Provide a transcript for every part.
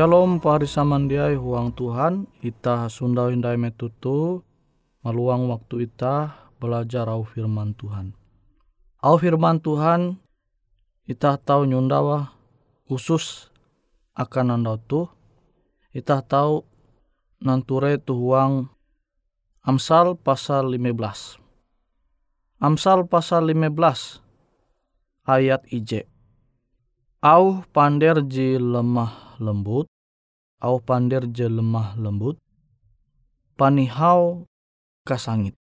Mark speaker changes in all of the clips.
Speaker 1: Shalom pahari samandiai huang Tuhan Ita sundau indai metutu Maluang waktu ita belajar au firman Tuhan. Au firman Tuhan Ita tahu nyundawa khusus akan anda tu. Ita tahu nanture tu huang Amsal pasal 15 Amsal pasal 15 ayat IJ Au pander ji lemah lembut, au pander je lemah lembut, panihau kasangit.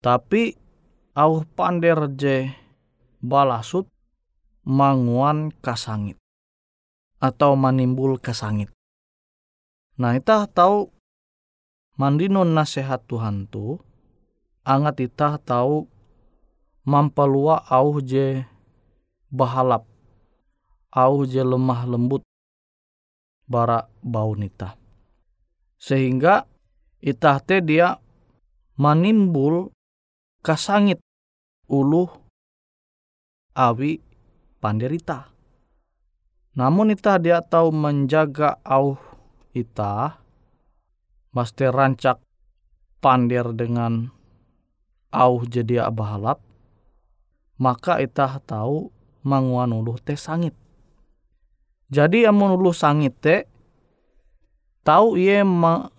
Speaker 1: Tapi au pander je balasut manguan kasangit atau manimbul kasangit. Nah, kita tahu mandinon nasihat Tuhan tu angat kita tahu mampalua au je bahalap au je lemah lembut bara bau nita. Sehingga itah te dia manimbul kasangit uluh awi panderita. Namun ita dia tahu menjaga au ita, mesti rancak pander dengan au jadi abahalap, maka ita tahu manguan uluh te sangit. Jadi amun uluh sangit te, tahu ia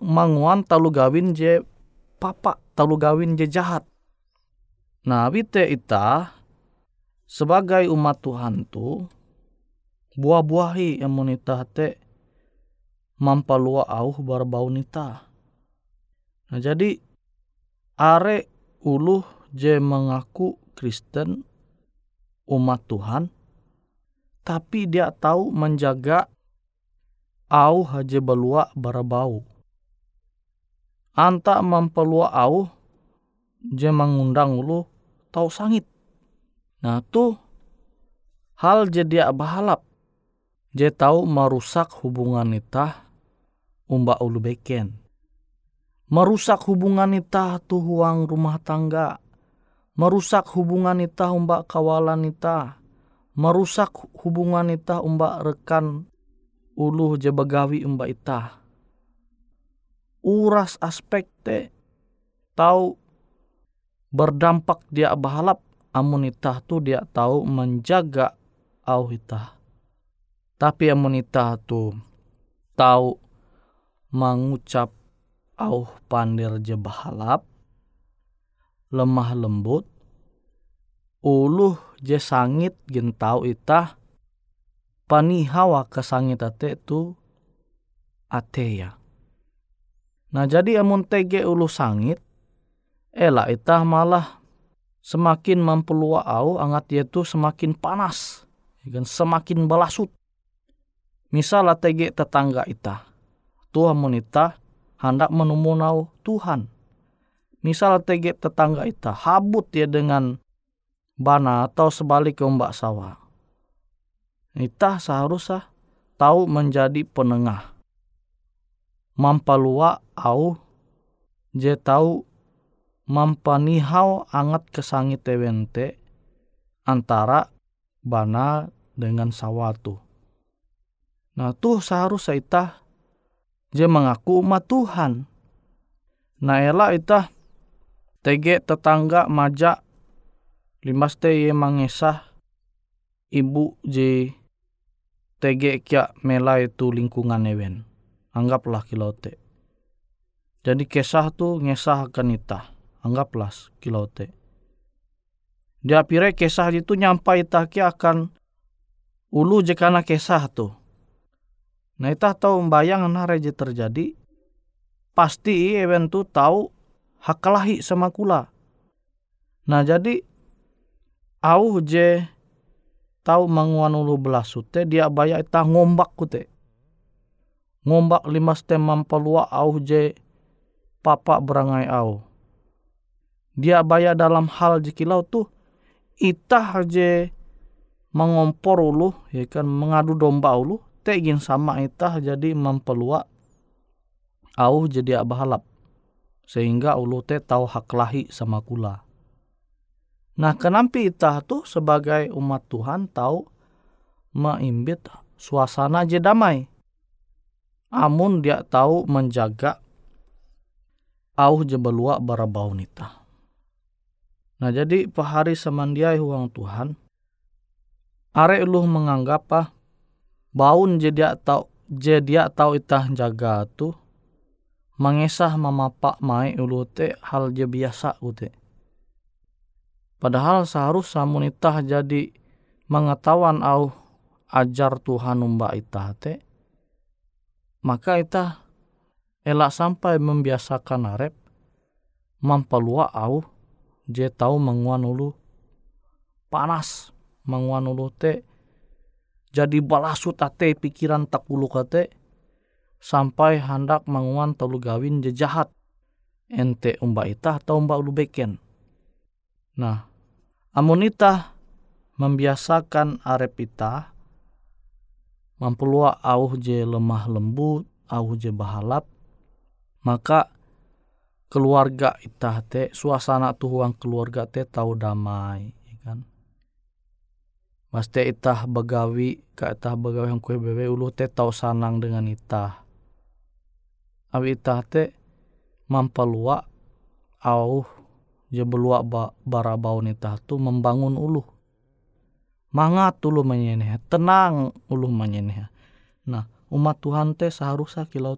Speaker 1: manguan talu gawin je papa, talu gawin je jahat. Nah, wite ita sebagai umat Tuhan tu buah-buahi yang monita te mampalua au barbau nita. Nah jadi are uluh je mengaku Kristen umat Tuhan tapi dia tahu menjaga au haje balua barbau. Anta mampalua au je mengundang ulu tahu sangit. Nah tu hal jadi bahalap je tahu merusak hubungan ita umba ulu beken. Merusak hubungan ita tu huang rumah tangga. Merusak hubungan ita umba kawalan ita. Merusak hubungan ita umba rekan ulu je begawi umba ita. Uras aspek te tahu berdampak dia bahalap amun ita tu dia tahu menjaga au ita tapi amonita tu tahu mengucap au pandir je bahalap, lemah lembut, uluh je sangit gentau itah, panihawa kesangit ate tu ateya. Nah jadi amun tege ulu sangit, ela itah malah semakin mempelua au angat dia tu semakin panas, kan semakin belasut. Misal tege tetangga ita. Tuhan monita hendak menemunau Tuhan. Misal tege tetangga ita habut ya dengan bana atau sebalik ke ombak sawah. Ita seharusnya tahu menjadi penengah. Mampalua au je tahu mampanihau angat kesangit tewente antara bana dengan sawatu Nah tuh seharusnya ita je mengaku umat Tuhan. Nah ela ita tege tetangga maja limas te ye mangesah ibu je tege kia mela itu lingkungan ewen. Anggaplah kilote. Jadi kesah tu ngesah akan ita. Anggaplah kilote. Dia pire kesah itu nyampai ita kia akan ulu jekana kesah tu Nah itah tahu membayang nah reje terjadi. Pasti event tu tahu hakalahi sama kula. Nah jadi au je tahu manguan ulu belasute dia baya itah ngombak kute. Ngombak lima stem mampalua au je papa berangai au. Dia baya dalam hal jikilau tuh itah je mengompor ulu ya kan mengadu domba ulu te ingin sama itah jadi mempelua au jadi abahalap sehingga ulu te tahu hak lahi sama kula. Nah kenampi itah tuh sebagai umat Tuhan tahu maimbit suasana je damai. Amun dia tahu menjaga au je belua barabau nita. Nah jadi pahari semandiai huang Tuhan. Are uluh menganggap ah baun jadi atau jadi atau itah jaga tu mengesah mamapak mai ulu te hal je biasa ute. Padahal seharusnya samun itah jadi mengetahuan au ajar Tuhan umba itah te maka itah elak sampai membiasakan arep mampalua au je tahu menguan ulu panas menguan ulu te jadi balasu tate pikiran tak ulu kate sampai hendak menguan telu gawin je jahat. Ente umba itah atau umba ulu beken nah amun itah membiasakan arep itah mampulua auh je lemah lembut auh je bahalap maka keluarga itah te suasana tuhuang keluarga te tau damai ya kan? Maste itah begawi ka itah begawi yang kue bewe ulu te tau sanang dengan itah. Awi itah te mampalua au je belua ba, barabau itah tu membangun ulu mangat ulu menyeneh tenang ulu menyeneh nah umat Tuhan te seharusnya kilau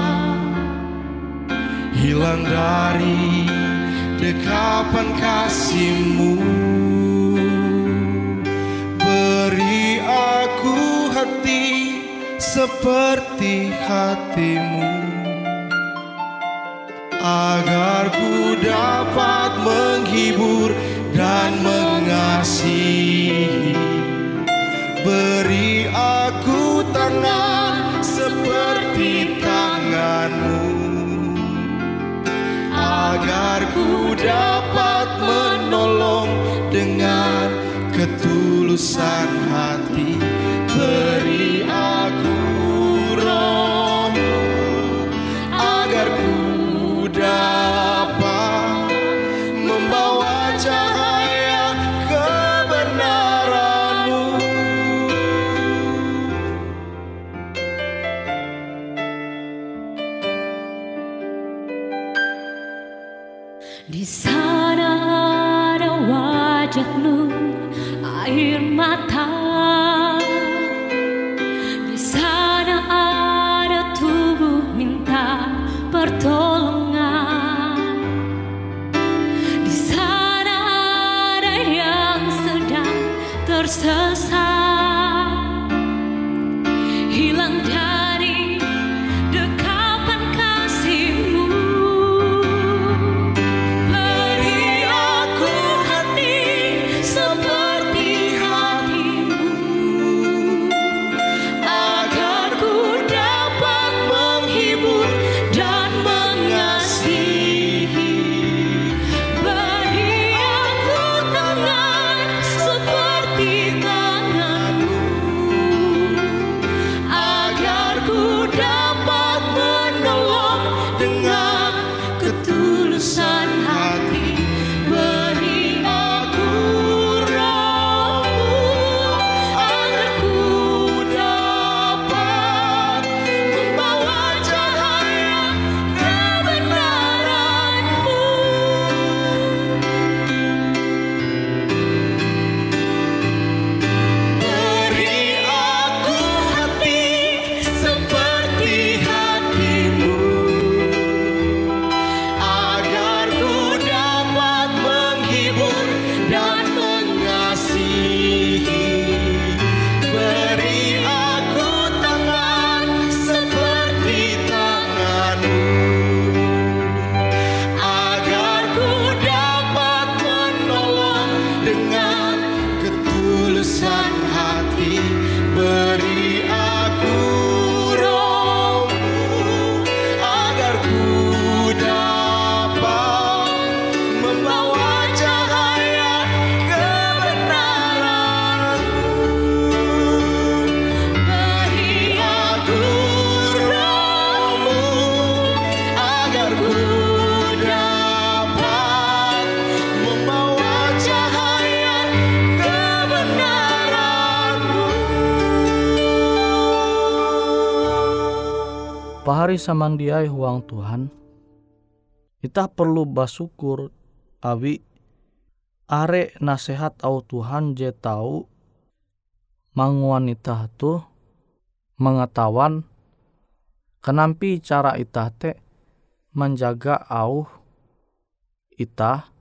Speaker 2: hilang dari dekapan kasihmu. Beri aku hati seperti hatimu Agar ku dapat menghibur dan mengasihi. Beri aku tangan seperti tanganmu agar ku dapat menolong dengan ketulusan
Speaker 3: tersesat
Speaker 1: pahari samandiai huang Tuhan, kita perlu bersyukur awi. Are nasihat au Tuhan je tahu manguan ita tu mengetahuan. Kenampi cara ita te menjaga au ita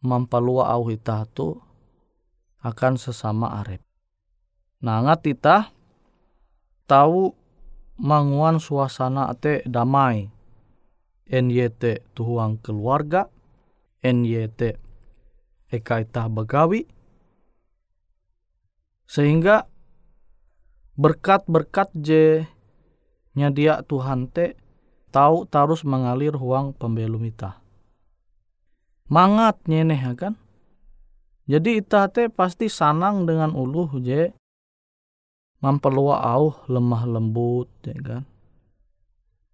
Speaker 1: mempelua au ita tu akan sesama arep. Nah ngat ita tahu manguan suasana te damai. NYT tuhuang keluarga, NYT eka ita begawi, sehingga berkat-berkat je nyadia Tuhan te tahu terus mengalir huang pembelum ita. Mangat nyeneh kan? Jadi ita te pasti sanang dengan uluh je memperluas au lemah lembut ya kan.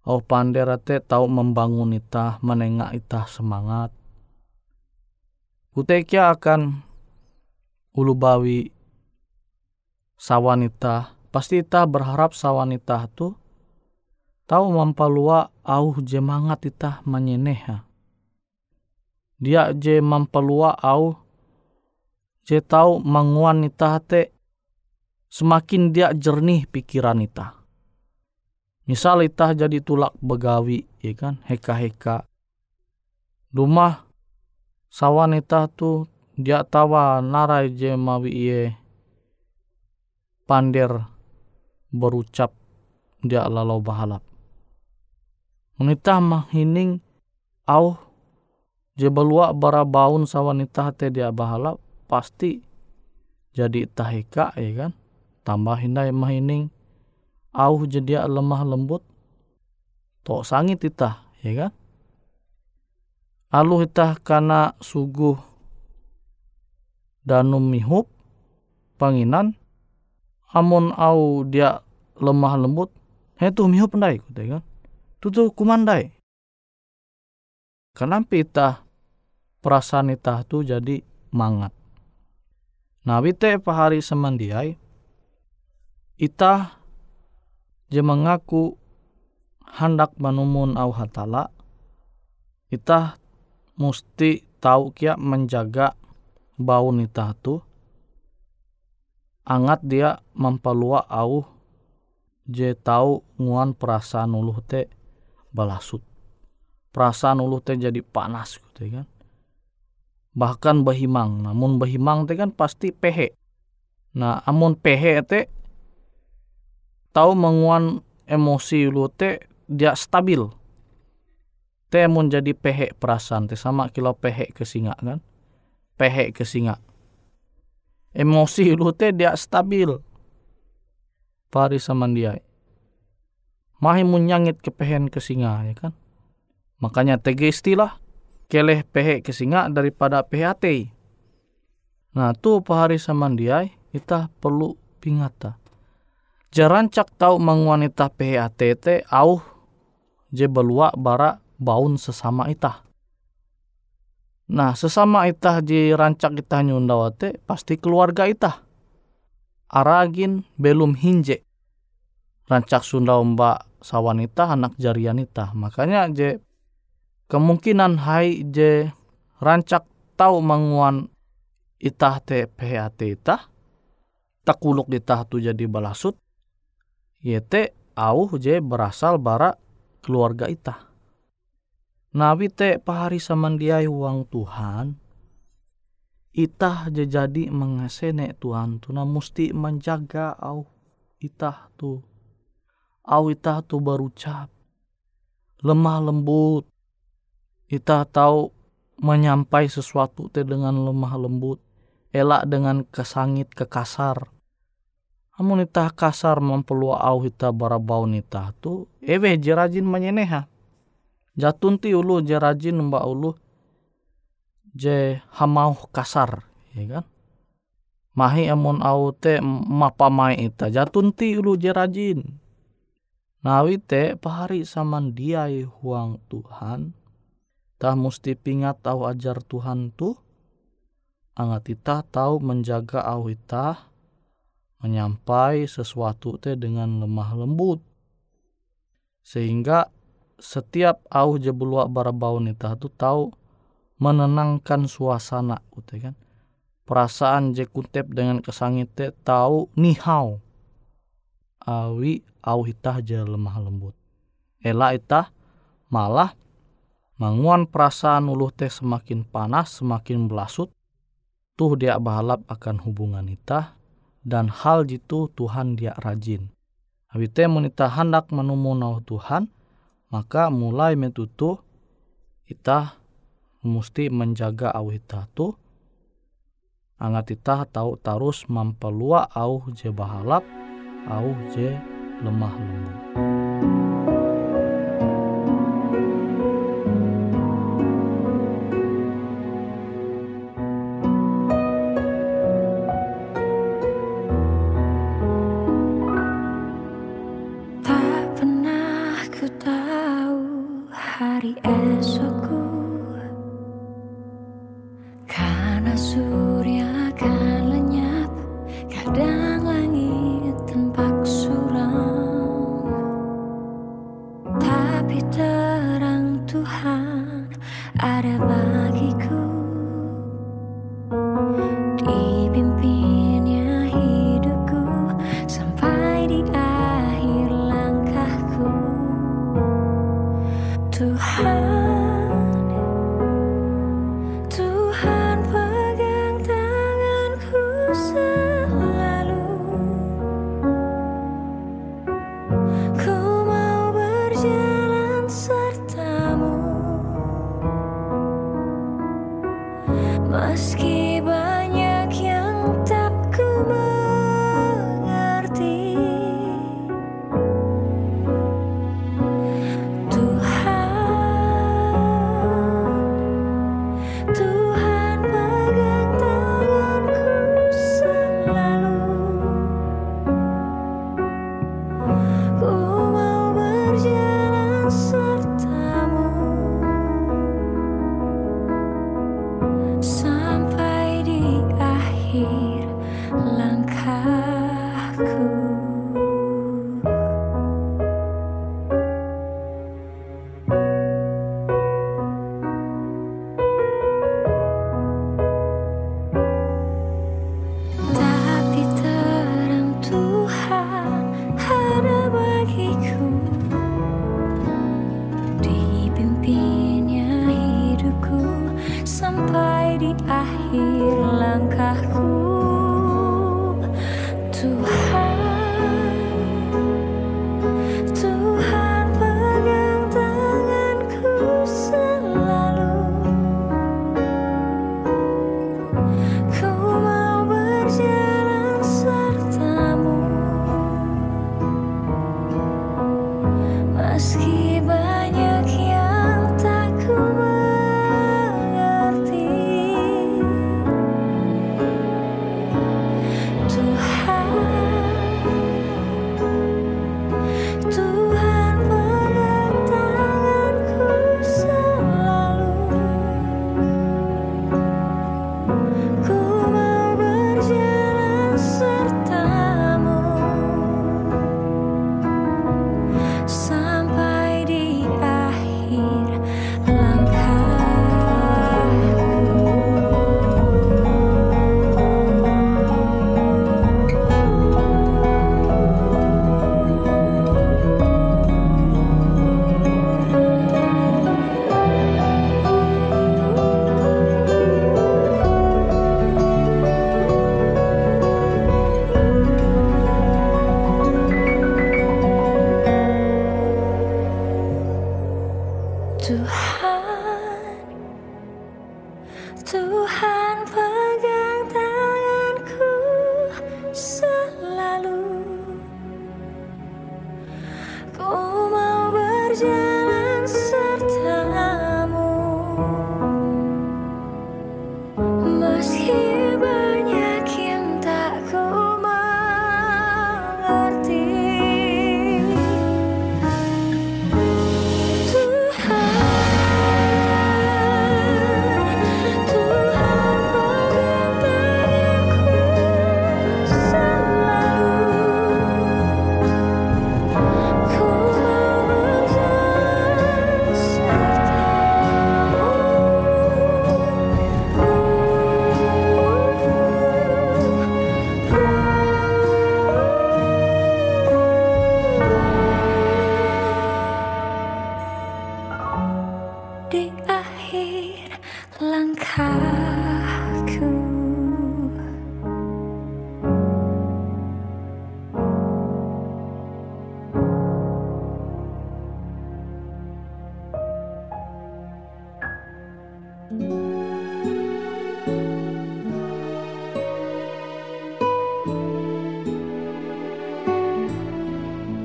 Speaker 1: Au pandera te tahu membangun ita, menengak ita semangat. Kutekia akan ulu bawi sawanita pasti ita berharap sawanita tu tahu mampalua au jemangat ita menyeneha. Dia je mampalua au je tahu manguan ita te semakin dia jernih pikiran ita. Misal ita jadi tulak begawi, ya kan, heka-heka. Rumah sawan ita tu dia tawa narai je mawi iye pander berucap dia lalau bahalap. Wanita mahining au je belua bara baun sa wanita te dia bahalap pasti jadi tahika ya kan tambah hindai mahining au je dia lemah lembut. To sangit ita ya kan? Alu ita karena suguh danum mihup panginan amun au dia lemah lembut he tu miho pandai ku kan? Tu tu kumandai kenapa ita perasaan ita tu jadi mangat. Nah wite pahari semandiai ita je mengaku hendak menumun au hatala ita musti tahu kia menjaga bau ita tu angat dia mempelua au je tau nguan perasaan uluh te balasut. Perasaan uluh te jadi panas gitu kan. Bahkan bahimang namun bahimang te kan pasti pehe. Nah amun pehe te tau menguan emosi ulu te dia stabil. Te mun jadi pehe perasaan te sama kilo pehe ke singa kan? Pehe ke singa. Emosi lu te dia stabil. Pari samandiai mahi munyangit kepehen ke singa ya kan? Makanya tege istilah keleh pehe ke singa daripada PHT nah tu pahari samandiai kita perlu pingata jarancak tau mengwanita PHT te au je belua bara baun sesama itah Nah, sesama itah di rancak itah nyundawate pasti keluarga itah. Aragin belum hinje. Rancak Sunda mbak sawanita anak jarian itah. Makanya je kemungkinan hai je rancak tahu menguan itah te PHT itah. Takuluk itah tu jadi balasut. Yete au je berasal bara keluarga itah. Nabi te pahari samandiai uang Tuhan. Itah jadi mengasene Tuhan tu na musti menjaga au itah tu. Au itah tu berucap. Lemah lembut. Itah tahu menyampai sesuatu te dengan lemah lembut. Elak dengan kesangit kekasar. Amun itah kasar mempelua au itah barabau itah tu. Ewe jerajin menyeneha jatun ti ulu je rajin mbak ulu je hamau kasar ya kan? Mahi amun au te mapa mai ita jatun ti ulu je rajin nawi te pahari saman diai huang Tuhan tah musti pingat au ajar Tuhan tu angat ita tahu menjaga au ita menyampai sesuatu te dengan lemah lembut.
Speaker 3: Sehingga setiap au je belua barabau nita tu tahu menenangkan suasana gitu kan. Perasaan je kutep dengan kesangite tahu nihau. Awi au hitah je lemah lembut. Ela itah malah manguan perasaan uluh teh semakin panas semakin belasut tuh dia bahalap akan hubungan itah dan hal jitu Tuhan dia rajin Abi teh menita hendak menemu Tuhan maka mulai metutu kita mesti menjaga au ita tu angat ita tahu tarus mampelua au je bahalap au je lemah lembut. hari esokku. di akhir langkahku.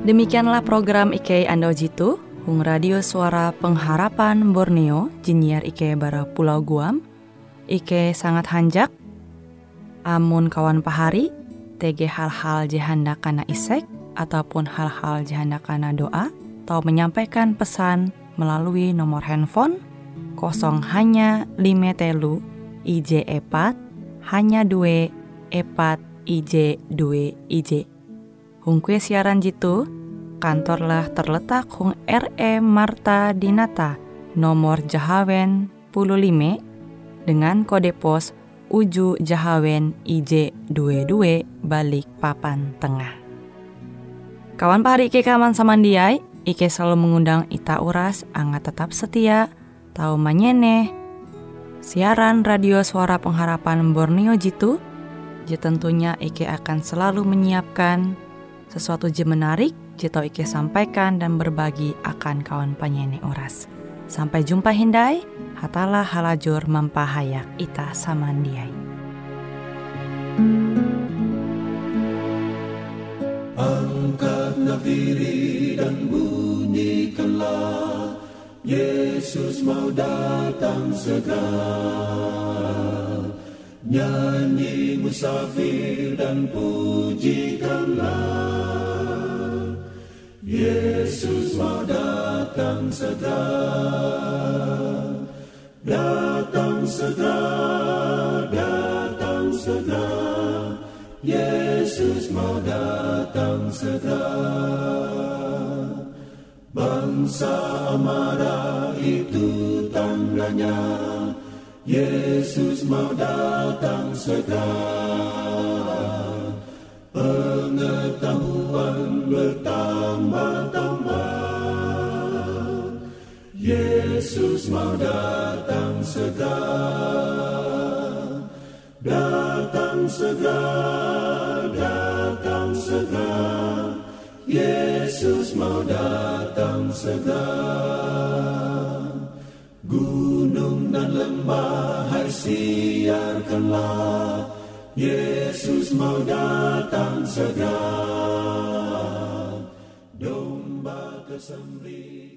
Speaker 4: Demikianlah program IK Ando Jitu, Hung Radio Suara Pengharapan Borneo, Jinier IK Bara Pulau Guam, IK sangat hanjak, amun kawan pahari, TG hal-hal jihanda kana isek, ataupun hal-hal jihanda kana doa, atau menyampaikan pesan melalui nomor handphone kosong hanya lima telu IJ epat hanya dua epat IJ dua IJ Hung kue siaran jitu, kantorlah terletak Hung RE Marta Dinata, nomor Jahawen 15 dengan kode pos Uju Jahawen IJ22 balik papan tengah. Kawan pahari Ike kaman samandiai, Ike selalu mengundang Ita Uras, angga tetap setia, tahu manyene, siaran radio suara pengharapan Borneo Jitu, jadi tentunya Ike akan selalu menyiapkan sesuatu je menarik, Jito Ike sampaikan dan berbagi akan kawan penyanyi oras. Sampai jumpa Hindai, hatalah halajur mempahayak ita samandiai.
Speaker 5: Angkat nafiri dan bunyikanlah Yesus mau datang segera. Nyanyi musafir dan pujikanlah. Yesus mau datang segera. Datang segera, datang segera. Yesus mau datang segera Bangsa marah itu tandanya Yesus mau datang segera. Pengetahuan bertambah-tambah Yesus mau datang segera. Datang segera, datang segera Yesus mau datang segera Gunung dan lembah hai siarkanlah. Yesus mau datang segera Domba kesembelih